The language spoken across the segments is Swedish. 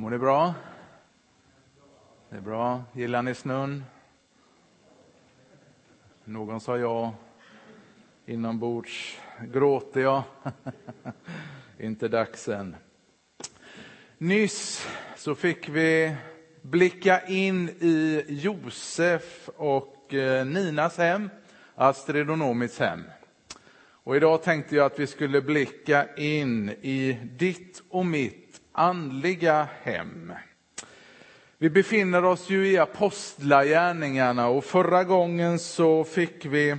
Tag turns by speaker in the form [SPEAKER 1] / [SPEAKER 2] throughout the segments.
[SPEAKER 1] Mår ni bra? Det är bra. Gillar ni snön? Någon sa ja. Inombords gråter jag. Inte dags än. Nyss så fick vi blicka in i Josef och eh, Ninas hem, Astrid och Nomis hem. Och idag tänkte jag att vi skulle blicka in i ditt och mitt andliga hem. Vi befinner oss ju i apostlagärningarna och förra gången så fick vi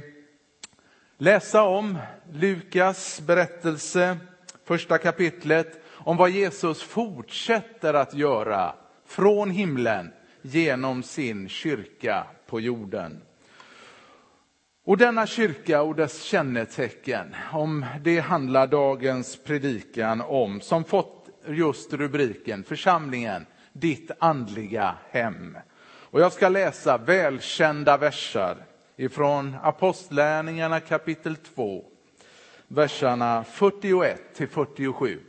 [SPEAKER 1] läsa om Lukas berättelse, första kapitlet, om vad Jesus fortsätter att göra från himlen genom sin kyrka på jorden. Och denna kyrka och dess kännetecken, om det handlar dagens predikan om, som fått just rubriken Församlingen, ditt andliga hem. Och jag ska läsa välkända versar ifrån Apostlärningarna kapitel 2, verserna 41 till 47.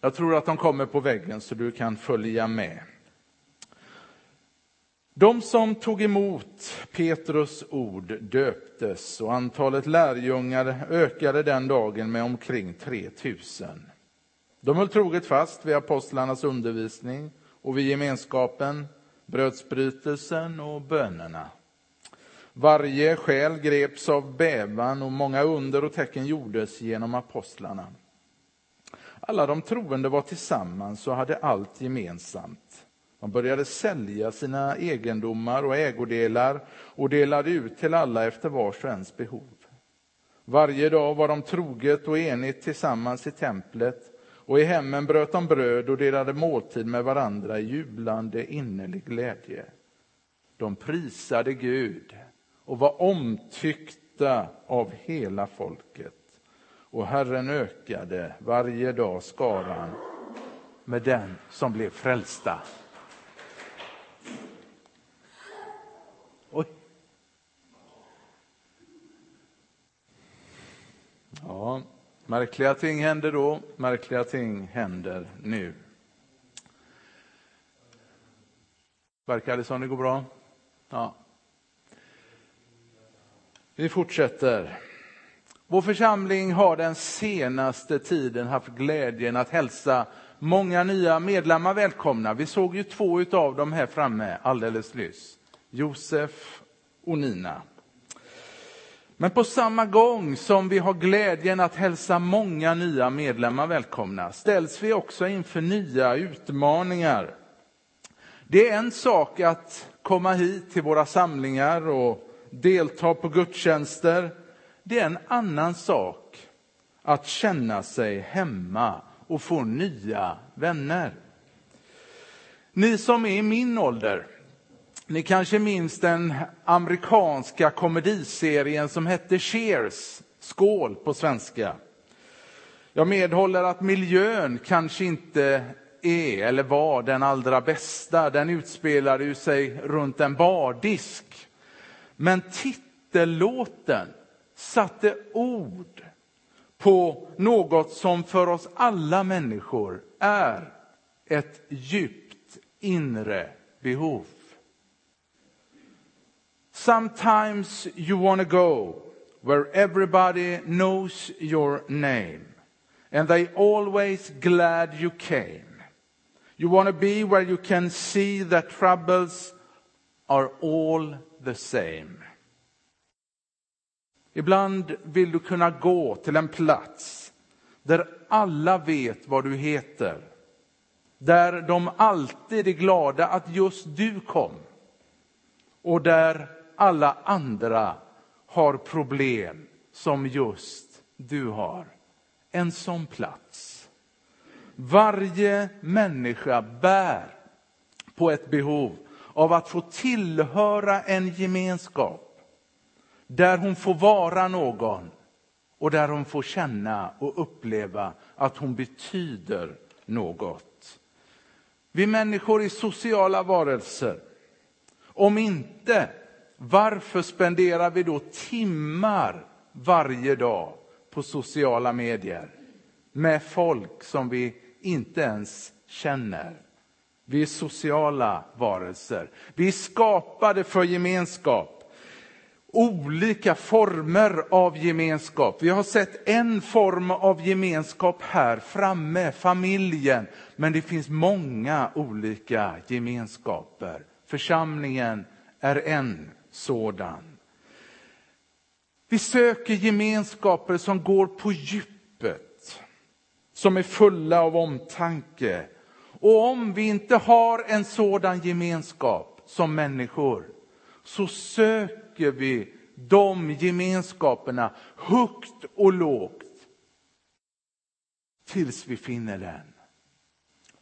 [SPEAKER 1] Jag tror att de kommer på väggen så du kan följa med. De som tog emot Petrus ord döptes och antalet lärjungar ökade den dagen med omkring 3000. De höll troget fast vid apostlarnas undervisning och vid gemenskapen, brödsbrytelsen och bönerna. Varje själ greps av bävan och många under och tecken gjordes genom apostlarna. Alla de troende var tillsammans och hade allt gemensamt. De började sälja sina egendomar och ägodelar och delade ut till alla efter vars och ens behov. Varje dag var de troget och enigt tillsammans i templet och i hemmen bröt de bröd och delade måltid med varandra i jublande innerlig glädje. De prisade Gud och var omtyckta av hela folket. Och Herren ökade varje dag skaran med den som blev frälsta. Oj. Ja, märkliga ting hände då, märkliga ting händer nu. Verkar det som det går bra? Ja. Vi fortsätter. Vår församling har den senaste tiden haft glädjen att hälsa många nya medlemmar välkomna. Vi såg ju två av dem här framme alldeles nyss. Josef och Nina. Men på samma gång som vi har glädjen att hälsa många nya medlemmar välkomna ställs vi också inför nya utmaningar. Det är en sak att komma hit till våra samlingar och delta på gudstjänster. Det är en annan sak att känna sig hemma och få nya vänner. Ni som är i min ålder, ni kanske minns den amerikanska komediserien som hette Cheers, skål på svenska. Jag medhåller att miljön kanske inte är eller var den allra bästa. Den utspelade sig runt en bardisk. Men titellåten satte ord på något som för oss alla människor är ett djupt inre behov. Sometimes you want to go where everybody knows your name and they always glad you came. You want to be where you can see that troubles are all the same. Ibland vill du kunna gå till en plats där alla vet vad du heter. Där de alltid är glada att just du kom. Och där alla andra har problem som just du har. En sån plats. Varje människa bär på ett behov av att få tillhöra en gemenskap där hon får vara någon och där hon får känna och uppleva att hon betyder något. Vi människor är sociala varelser. Om inte, varför spenderar vi då timmar varje dag på sociala medier med folk som vi inte ens känner. Vi är sociala varelser. Vi är skapade för gemenskap. Olika former av gemenskap. Vi har sett en form av gemenskap här framme, familjen. Men det finns många olika gemenskaper. Församlingen är en sådan. Vi söker gemenskaper som går på djupet, som är fulla av omtanke. Och om vi inte har en sådan gemenskap som människor, så söker vi de gemenskaperna högt och lågt tills vi finner den.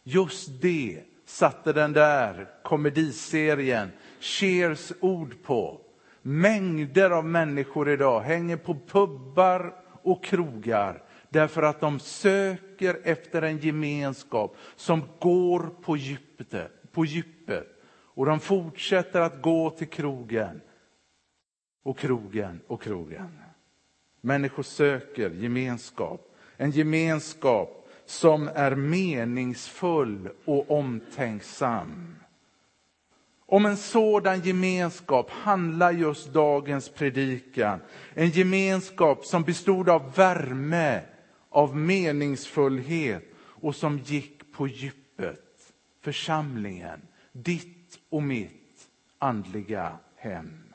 [SPEAKER 1] Just det satte den där komediserien Cheers ord på. Mängder av människor idag hänger på pubbar och krogar därför att de söker efter en gemenskap som går på djupet. På djupet. Och de fortsätter att gå till krogen och krogen och krogen. Människor söker gemenskap. En gemenskap som är meningsfull och omtänksam. Om en sådan gemenskap handlar just dagens predikan. En gemenskap som bestod av värme, av meningsfullhet och som gick på djupet. Församlingen, ditt och mitt andliga hem.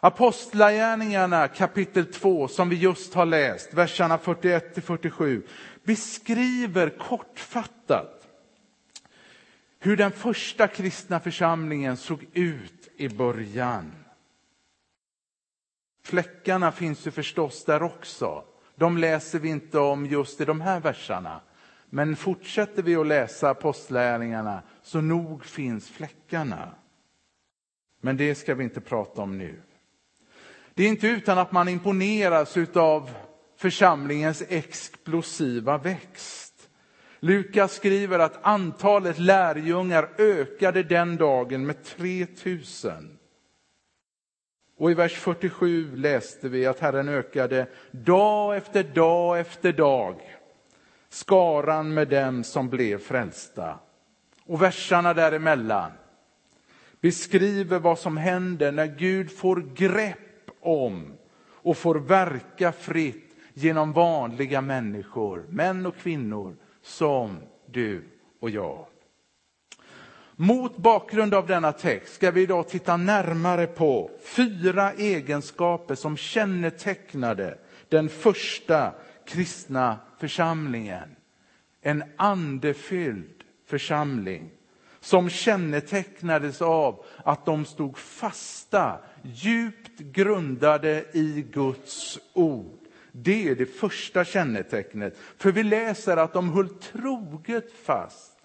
[SPEAKER 1] Apostlagärningarna kapitel 2 som vi just har läst, verserna 41 till 47, beskriver kortfattat hur den första kristna församlingen såg ut i början. Fläckarna finns ju förstås där också. De läser vi inte om just i de här verserna. Men fortsätter vi att läsa apostlärningarna så nog finns fläckarna. Men det ska vi inte prata om nu. Det är inte utan att man imponeras av församlingens explosiva växt. Lukas skriver att antalet lärjungar ökade den dagen med 3000. Och i vers 47 läste vi att Herren ökade dag efter dag efter dag skaran med dem som blev frälsta. Och verserna däremellan beskriver vad som händer när Gud får grepp om och får verka fritt genom vanliga människor, män och kvinnor som du och jag. Mot bakgrund av denna text ska vi idag titta närmare på fyra egenskaper som kännetecknade den första kristna församlingen. En andefylld församling som kännetecknades av att de stod fasta, djupt grundade i Guds ord. Det är det första kännetecknet. För vi läser att de höll troget fast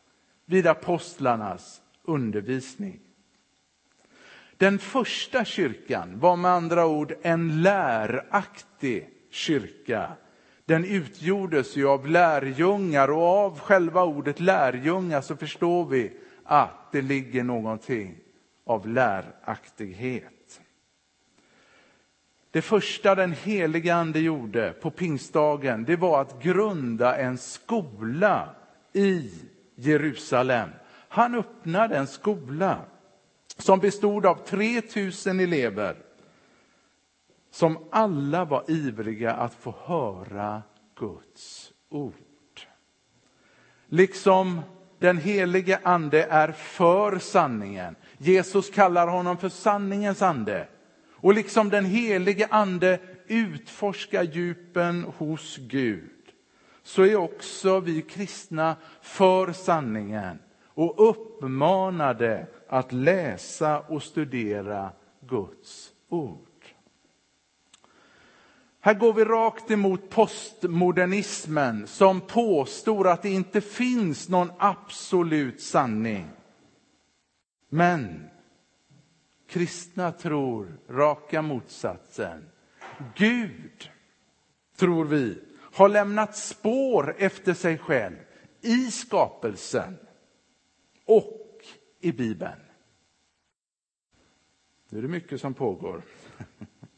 [SPEAKER 1] vid apostlarnas undervisning. Den första kyrkan var med andra ord en läraktig kyrka. Den utgjordes ju av lärjungar och av själva ordet lärjungar så förstår vi att det ligger någonting av läraktighet. Det första den helige ande gjorde på pingstdagen, det var att grunda en skola i Jerusalem. Han öppnade en skola som bestod av 3000 elever som alla var ivriga att få höra Guds ord. Liksom den helige ande är för sanningen. Jesus kallar honom för sanningens ande. Och liksom den helige ande utforskar djupen hos Gud så är också vi kristna för sanningen och uppmanade att läsa och studera Guds ord. Här går vi rakt emot postmodernismen som påstår att det inte finns någon absolut sanning. Men kristna tror raka motsatsen. Gud, tror vi, har lämnat spår efter sig själv i skapelsen och i Bibeln. Nu är det mycket som pågår.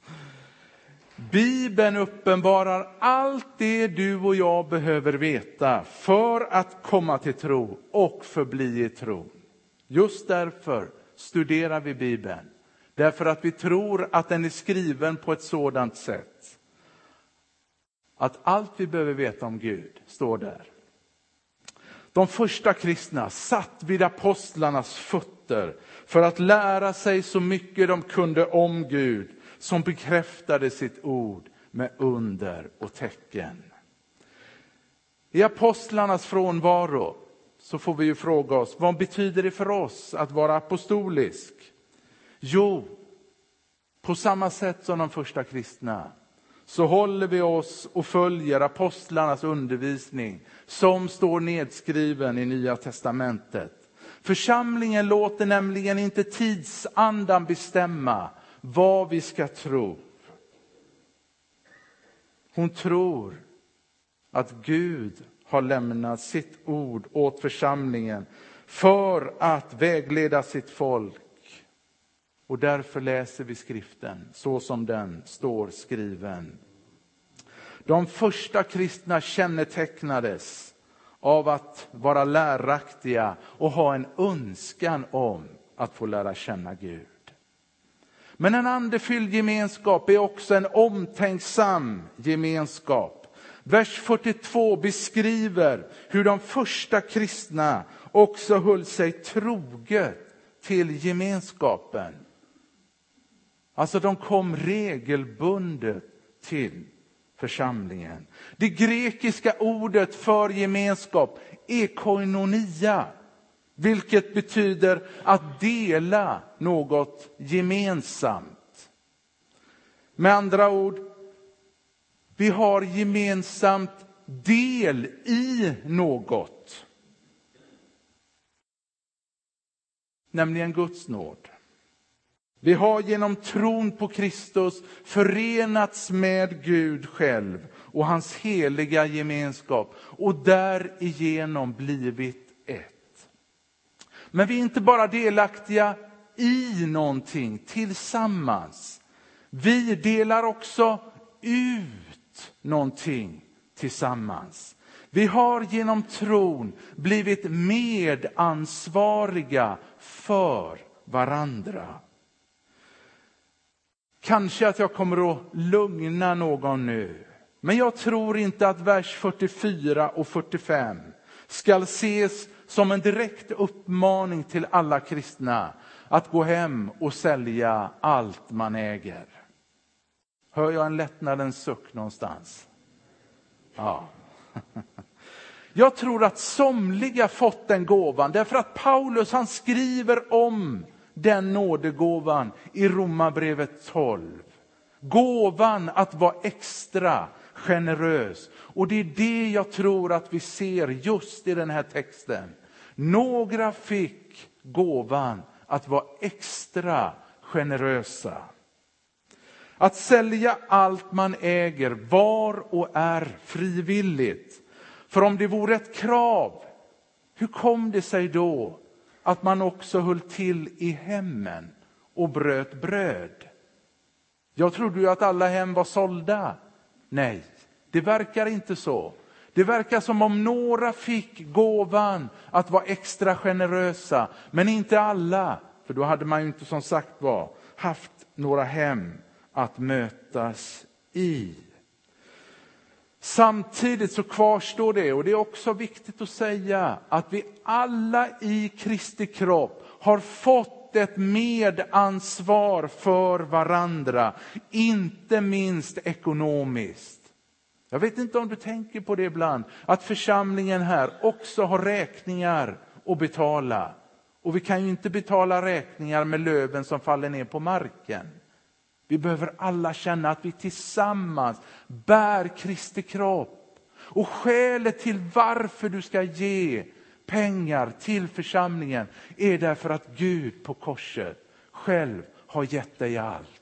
[SPEAKER 1] Bibeln uppenbarar allt det du och jag behöver veta för att komma till tro och förbli i tro. Just därför studerar vi Bibeln. Därför att vi tror att den är skriven på ett sådant sätt att allt vi behöver veta om Gud står där. De första kristna satt vid apostlarnas fötter för att lära sig så mycket de kunde om Gud som bekräftade sitt ord med under och tecken. I apostlarnas frånvaro så får vi ju fråga oss, vad betyder det för oss att vara apostolisk? Jo, på samma sätt som de första kristna så håller vi oss och följer apostlarnas undervisning som står nedskriven i Nya testamentet. Församlingen låter nämligen inte tidsandan bestämma vad vi ska tro. Hon tror att Gud har lämnat sitt ord åt församlingen för att vägleda sitt folk. Och därför läser vi skriften så som den står skriven. De första kristna kännetecknades av att vara läraktiga och ha en önskan om att få lära känna Gud. Men en andefylld gemenskap är också en omtänksam gemenskap. Vers 42 beskriver hur de första kristna också höll sig troget till gemenskapen. Alltså de kom regelbundet till församlingen. Det grekiska ordet för gemenskap är koinonia, vilket betyder att dela något gemensamt. Med andra ord, vi har gemensamt del i något. Nämligen Guds nåd. Vi har genom tron på Kristus förenats med Gud själv och hans heliga gemenskap och därigenom blivit ett. Men vi är inte bara delaktiga i någonting tillsammans. Vi delar också ut någonting tillsammans. Vi har genom tron blivit medansvariga för varandra. Kanske att jag kommer att lugna någon nu. Men jag tror inte att vers 44 och 45 ska ses som en direkt uppmaning till alla kristna att gå hem och sälja allt man äger. Hör jag en lättnadens suck någonstans? Ja. Jag tror att somliga fått den gåvan därför att Paulus han skriver om den nådegåvan i Romarbrevet 12. Gåvan att vara extra generös. Och det är det jag tror att vi ser just i den här texten. Några fick gåvan att vara extra generösa. Att sälja allt man äger var och är frivilligt. För om det vore ett krav, hur kom det sig då att man också höll till i hemmen och bröt bröd. Jag trodde ju att alla hem var sålda. Nej, det verkar inte så. Det verkar som om några fick gåvan att vara extra generösa, men inte alla. För då hade man ju inte som sagt var haft några hem att mötas i. Samtidigt så kvarstår det, och det är också viktigt att säga, att vi alla i Kristi kropp har fått ett medansvar för varandra, inte minst ekonomiskt. Jag vet inte om du tänker på det ibland, att församlingen här också har räkningar att betala. Och vi kan ju inte betala räkningar med löven som faller ner på marken. Vi behöver alla känna att vi tillsammans bär Kristi kropp. Och skälet till varför du ska ge pengar till församlingen är därför att Gud på korset själv har gett dig allt.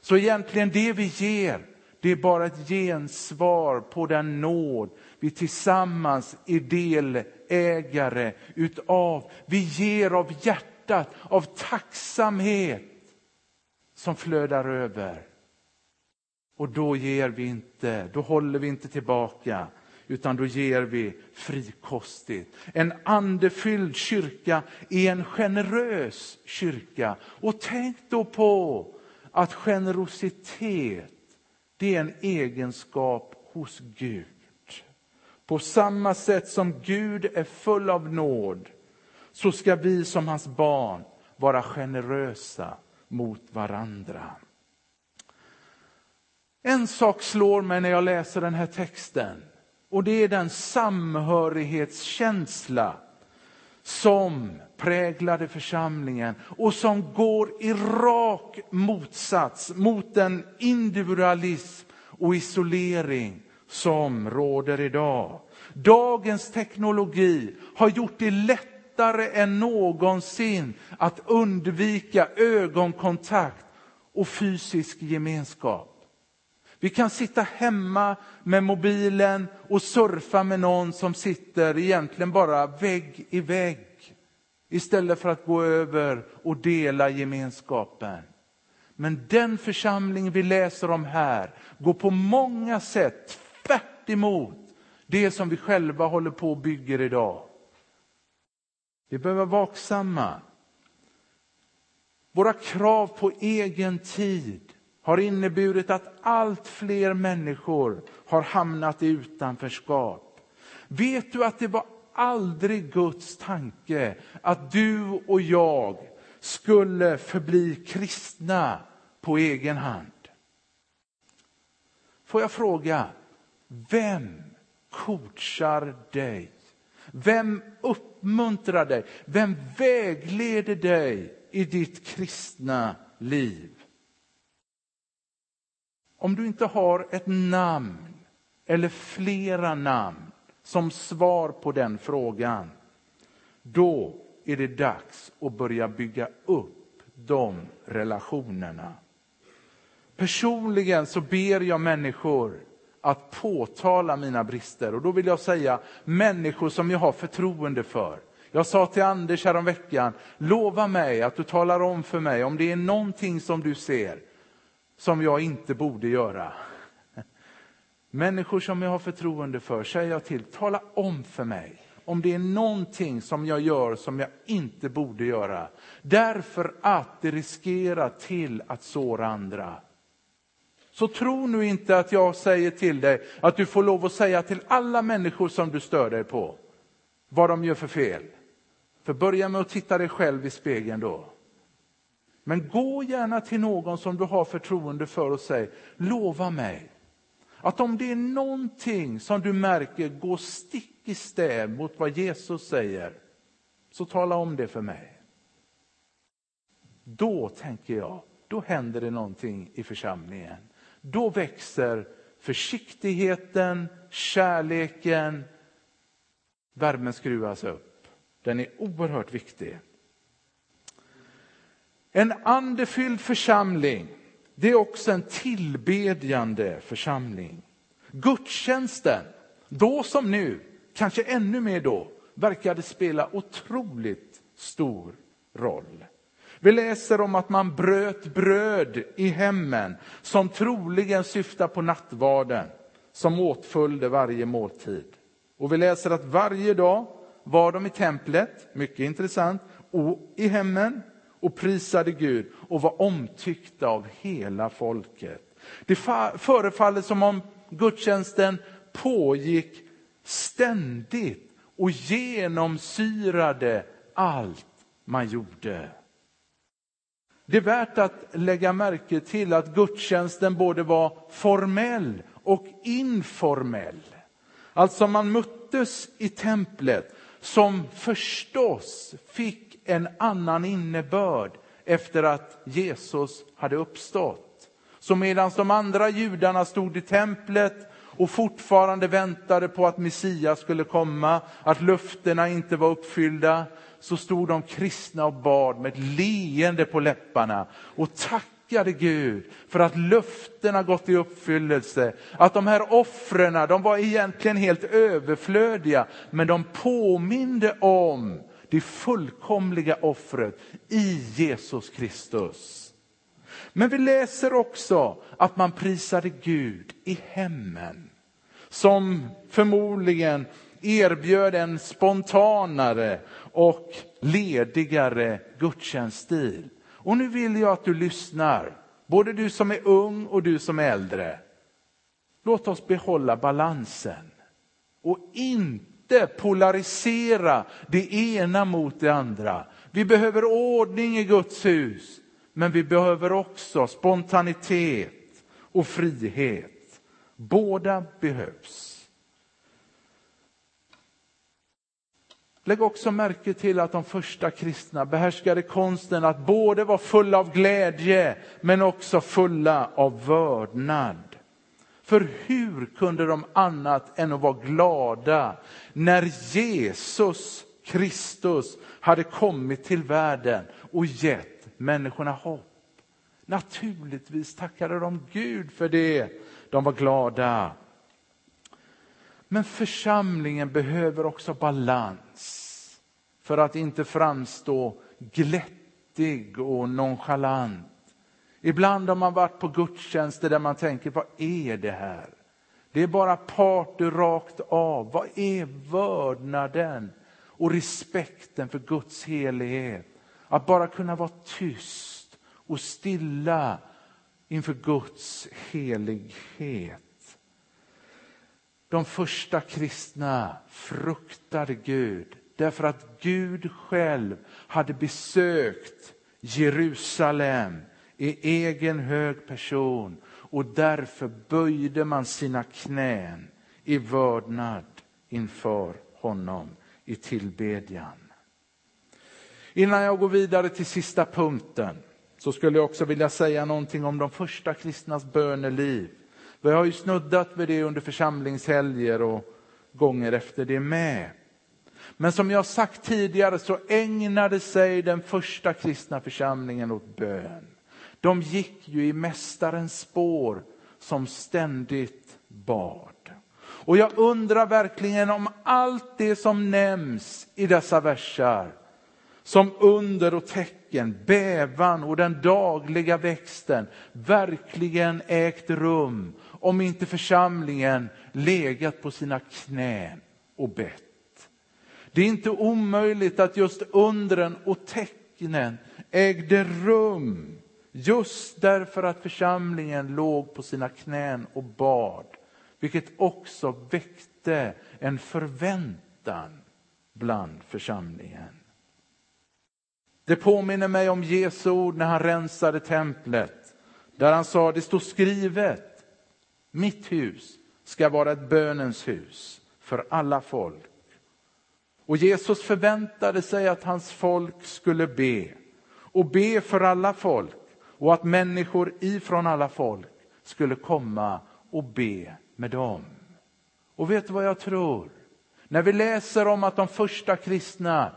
[SPEAKER 1] Så egentligen det vi ger, det är bara ett gensvar på den nåd vi tillsammans är delägare utav. Vi ger av hjärtat, av tacksamhet som flödar över. Och då ger vi inte, då håller vi inte tillbaka, utan då ger vi frikostigt. En andefylld kyrka är en generös kyrka. Och tänk då på att generositet, det är en egenskap hos Gud. På samma sätt som Gud är full av nåd, så ska vi som hans barn vara generösa mot varandra. En sak slår mig när jag läser den här texten och det är den samhörighetskänsla som präglade församlingen och som går i rak motsats mot den individualism och isolering som råder idag. Dagens teknologi har gjort det lättare än någonsin att undvika ögonkontakt och fysisk gemenskap. Vi kan sitta hemma med mobilen och surfa med någon som sitter egentligen bara vägg i vägg. Istället för att gå över och dela gemenskapen. Men den församling vi läser om här går på många sätt tvärt emot det som vi själva håller på och bygger idag. Vi behöver vara vaksamma. Våra krav på egen tid har inneburit att allt fler människor har hamnat i utanförskap. Vet du att det var aldrig Guds tanke att du och jag skulle förbli kristna på egen hand? Får jag fråga, vem coachar dig? Vem uppmuntrar dig? Vem vägleder dig i ditt kristna liv? Om du inte har ett namn eller flera namn som svar på den frågan, då är det dags att börja bygga upp de relationerna. Personligen så ber jag människor att påtala mina brister och då vill jag säga människor som jag har förtroende för. Jag sa till Anders veckan, lova mig att du talar om för mig om det är någonting som du ser som jag inte borde göra. Människor som jag har förtroende för säger jag till, tala om för mig om det är någonting som jag gör som jag inte borde göra. Därför att det riskerar till att såra andra. Så tro nu inte att jag säger till dig att du får lov att säga till alla människor som du stör dig på vad de gör för fel. För börja med att titta dig själv i spegeln då. Men gå gärna till någon som du har förtroende för och säg, lova mig att om det är någonting som du märker går stick i stäv mot vad Jesus säger, så tala om det för mig. Då tänker jag, då händer det någonting i församlingen. Då växer försiktigheten, kärleken, värmen skruvas upp. Den är oerhört viktig. En andefylld församling, det är också en tillbedjande församling. Gudstjänsten, då som nu, kanske ännu mer då, verkade spela otroligt stor roll. Vi läser om att man bröt bröd i hemmen som troligen syftar på nattvarden som åtföljde varje måltid. Och vi läser att varje dag var de i templet, mycket intressant, och i hemmen och prisade Gud och var omtyckta av hela folket. Det förefaller som om gudstjänsten pågick ständigt och genomsyrade allt man gjorde. Det är värt att lägga märke till att gudstjänsten både var formell och informell. Alltså man möttes i templet som förstås fick en annan innebörd efter att Jesus hade uppstått. Så medan de andra judarna stod i templet och fortfarande väntade på att Messias skulle komma, att löftena inte var uppfyllda, så stod de kristna och bad med ett leende på läpparna och tackade Gud för att löftena gått i uppfyllelse. Att de här offren, de var egentligen helt överflödiga, men de påminde om det fullkomliga offret i Jesus Kristus. Men vi läser också att man prisade Gud i hemmen. Som förmodligen erbjöd en spontanare och ledigare gudstjänststil. Och nu vill jag att du lyssnar, både du som är ung och du som är äldre. Låt oss behålla balansen och inte polarisera det ena mot det andra. Vi behöver ordning i Guds hus, men vi behöver också spontanitet och frihet. Båda behövs. Lägg också märke till att de första kristna behärskade konsten att både vara fulla av glädje men också fulla av vördnad. För hur kunde de annat än att vara glada när Jesus Kristus hade kommit till världen och gett människorna hopp? Naturligtvis tackade de Gud för det. De var glada. Men församlingen behöver också balans för att inte framstå glättig och nonchalant. Ibland har man varit på gudstjänster där man tänker, vad är det här? Det är bara party rakt av. Vad är vördnaden och respekten för Guds helighet? Att bara kunna vara tyst och stilla inför Guds helighet. De första kristna fruktade Gud därför att Gud själv hade besökt Jerusalem i egen hög person och därför böjde man sina knän i vördnad inför honom i tillbedjan. Innan jag går vidare till sista punkten så skulle jag också vilja säga någonting om de första kristnas böneliv. Vi har ju snuddat vid det under församlingshelger och gånger efter det med. Men som jag sagt tidigare så ägnade sig den första kristna församlingen åt bön. De gick ju i Mästarens spår som ständigt bad. Och jag undrar verkligen om allt det som nämns i dessa versar som under och tecken, bävan och den dagliga växten verkligen ägt rum om inte församlingen legat på sina knän och bett. Det är inte omöjligt att just undren och tecknen ägde rum just därför att församlingen låg på sina knän och bad. Vilket också väckte en förväntan bland församlingen. Det påminner mig om Jesu ord när han rensade templet. Där han sa, det står skrivet, mitt hus ska vara ett bönens hus för alla folk. Och Jesus förväntade sig att hans folk skulle be och be för alla folk och att människor ifrån alla folk skulle komma och be med dem. Och vet du vad jag tror? När vi läser om att de första kristna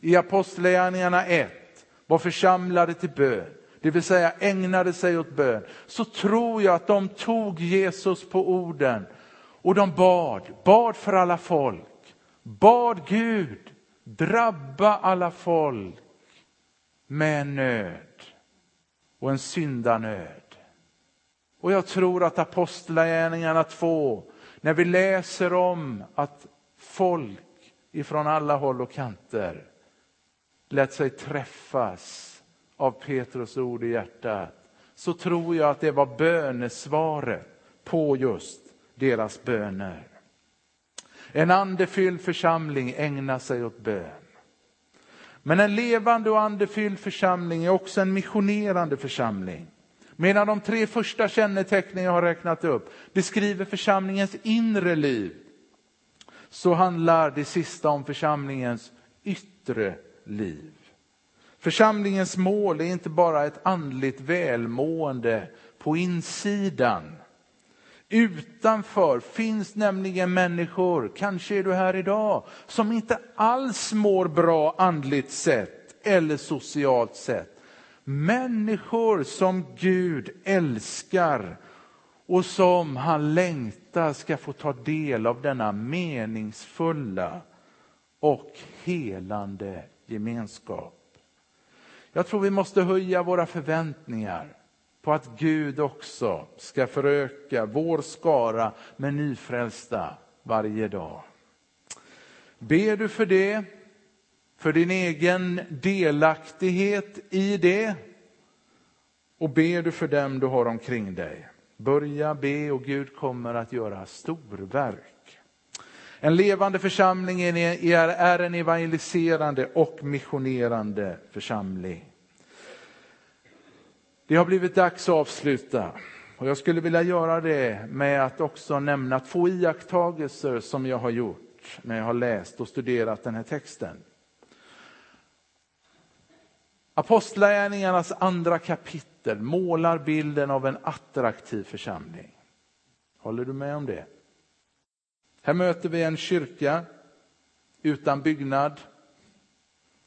[SPEAKER 1] i Apostlagärningarna 1 var församlade till bön, det vill säga ägnade sig åt bön, så tror jag att de tog Jesus på orden och de bad, bad för alla folk bad Gud drabba alla folk med nöd och en syndanöd. Och jag tror att Apostlagärningarna 2, när vi läser om att folk ifrån alla håll och kanter lät sig träffas av Petrus ord i hjärtat, så tror jag att det var bönesvaret på just deras böner. En andefylld församling ägnar sig åt bön. Men en levande och andefylld församling är också en missionerande församling. Medan de tre första kännetecknen jag har räknat upp beskriver församlingens inre liv, så handlar det sista om församlingens yttre liv. Församlingens mål är inte bara ett andligt välmående på insidan, Utanför finns nämligen människor, kanske är du här idag, som inte alls mår bra andligt sett eller socialt sett. Människor som Gud älskar och som han längtar ska få ta del av denna meningsfulla och helande gemenskap. Jag tror vi måste höja våra förväntningar på att Gud också ska föröka vår skara med nyfrälsta varje dag. Ber du för det, för din egen delaktighet i det och ber du för dem du har omkring dig. Börja be och Gud kommer att göra storverk. En levande församling är en evangeliserande och missionerande församling. Det har blivit dags att avsluta och jag skulle vilja göra det med att också nämna två iakttagelser som jag har gjort när jag har läst och studerat den här texten. Apostlagärningarnas andra kapitel målar bilden av en attraktiv församling. Håller du med om det? Här möter vi en kyrka utan byggnad,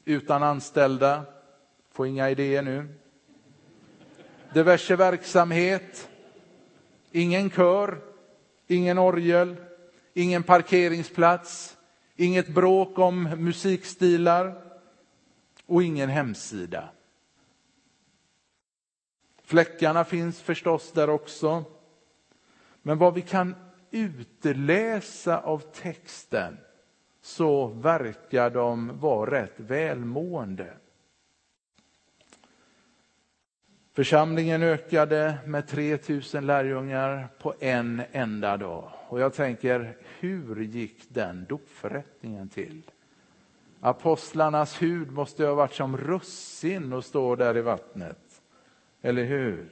[SPEAKER 1] utan anställda, får inga idéer nu. Diverse verksamhet, ingen kör, ingen orgel, ingen parkeringsplats, inget bråk om musikstilar och ingen hemsida. Fläckarna finns förstås där också. Men vad vi kan utläsa av texten så verkar de vara rätt välmående. Församlingen ökade med 3000 lärjungar på en enda dag. Och jag tänker, hur gick den dopförrättningen till? Apostlarnas hud måste ha varit som russin och stå där i vattnet. Eller hur?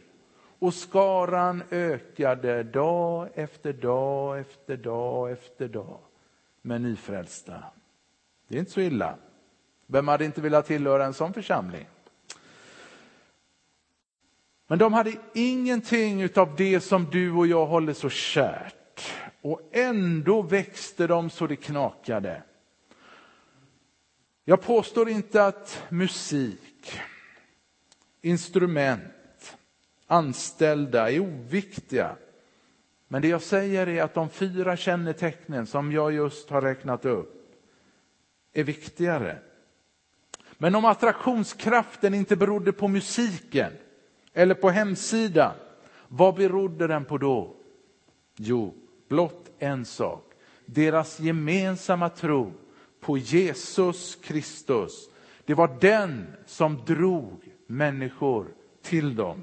[SPEAKER 1] Och skaran ökade dag efter dag efter dag efter dag med nyfrälsta. Det är inte så illa. Vem hade inte velat tillhöra en sån församling? Men de hade ingenting av det som du och jag håller så kärt. Och ändå växte de så det knakade. Jag påstår inte att musik, instrument, anställda är oviktiga. Men det jag säger är att de fyra kännetecknen som jag just har räknat upp är viktigare. Men om attraktionskraften inte berodde på musiken eller på hemsidan, vad berodde den på då? Jo, blott en sak. Deras gemensamma tro på Jesus Kristus. Det var den som drog människor till dem.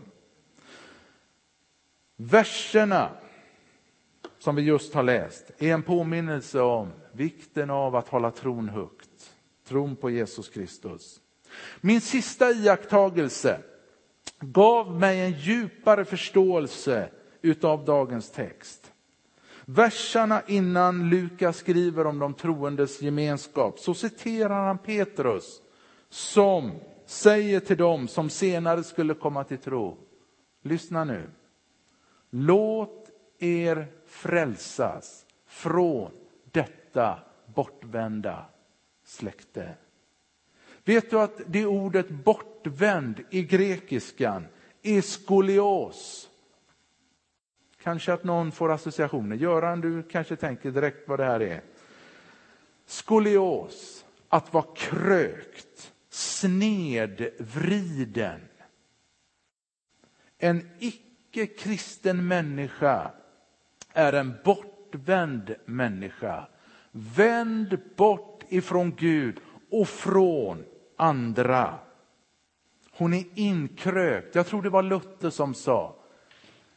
[SPEAKER 1] Verserna som vi just har läst är en påminnelse om vikten av att hålla tron högt. Tron på Jesus Kristus. Min sista iakttagelse gav mig en djupare förståelse utav dagens text. Verserna innan Lukas skriver om de troendes gemenskap så citerar han Petrus som säger till dem som senare skulle komma till tro. Lyssna nu. Låt er frälsas från detta bortvända släkte. Vet du att det ordet bortvänd i grekiskan är skolios Kanske att någon får associationer. Göran, du kanske tänker direkt vad det här är. Skolios, att vara krökt, snedvriden. En icke-kristen människa är en bortvänd människa. Vänd bort ifrån Gud och från andra. Hon är inkrökt. Jag tror det var Luther som sa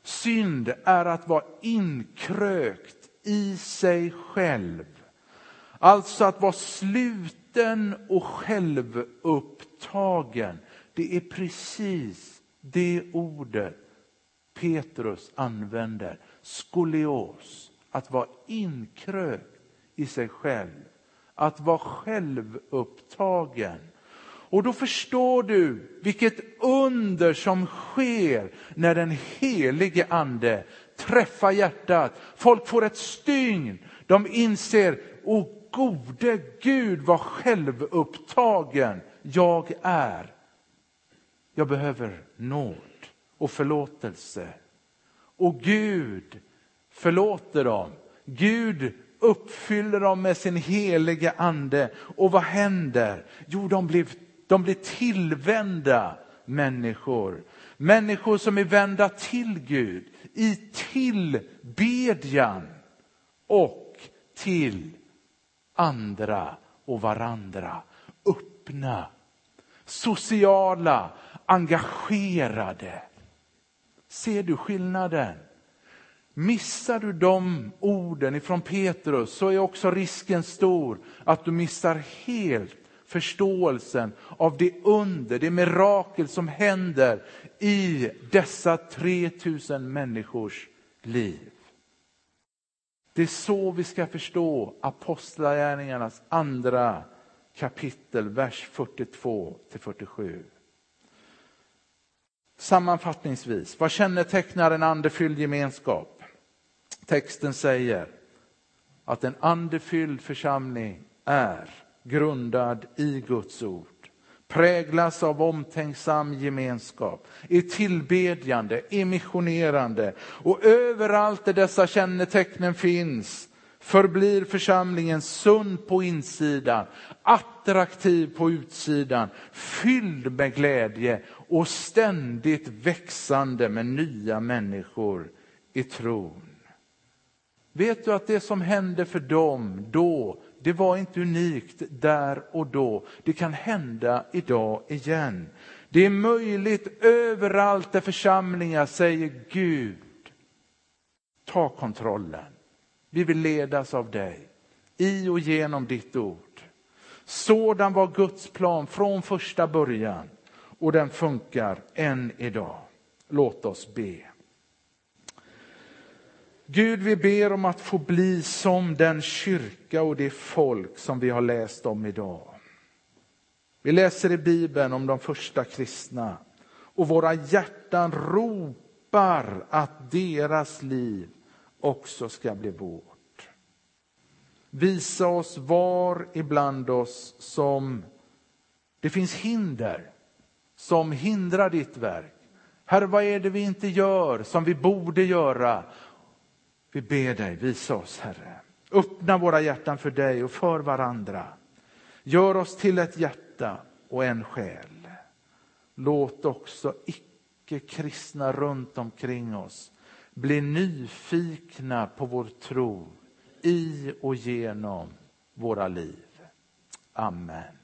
[SPEAKER 1] Synd är att vara inkrökt i sig själv. Alltså att vara sluten och självupptagen. Det är precis det ordet Petrus använder. Skolios, att vara inkrökt i sig själv. Att vara självupptagen. Och då förstår du vilket under som sker när den helige ande träffar hjärtat. Folk får ett stygn. De inser, o gode Gud vad självupptagen jag är. Jag behöver nåd och förlåtelse. Och Gud förlåter dem. Gud uppfyller dem med sin helige ande. Och vad händer? Jo, de blir de blir tillvända människor. Människor som är vända till Gud i tillbedjan och till andra och varandra. Öppna, sociala, engagerade. Ser du skillnaden? Missar du de orden ifrån Petrus så är också risken stor att du missar helt förståelsen av det under, det mirakel som händer i dessa 3000 människors liv. Det är så vi ska förstå Apostlagärningarnas andra kapitel, vers 42 till 47. Sammanfattningsvis, vad kännetecknar en andefylld gemenskap? Texten säger att en andefylld församling är grundad i Guds ord, präglas av omtänksam gemenskap, är tillbedjande, är missionerande och överallt där dessa kännetecknen finns förblir församlingen sund på insidan, attraktiv på utsidan, fylld med glädje och ständigt växande med nya människor i tron. Vet du att det som hände för dem då, det var inte unikt där och då. Det kan hända idag igen. Det är möjligt överallt där församlingar säger Gud, ta kontrollen. Vi vill ledas av dig i och genom ditt ord. Sådan var Guds plan från första början och den funkar än idag. Låt oss be. Gud, vi ber om att få bli som den kyrka och det folk som vi har läst om idag. Vi läser i Bibeln om de första kristna och våra hjärtan ropar att deras liv också ska bli vårt. Visa oss var ibland oss som det finns hinder som hindrar ditt verk. Herre, vad är det vi inte gör som vi borde göra? Vi ber dig, visa oss Herre. Öppna våra hjärtan för dig och för varandra. Gör oss till ett hjärta och en själ. Låt också icke-kristna runt omkring oss bli nyfikna på vår tro i och genom våra liv. Amen.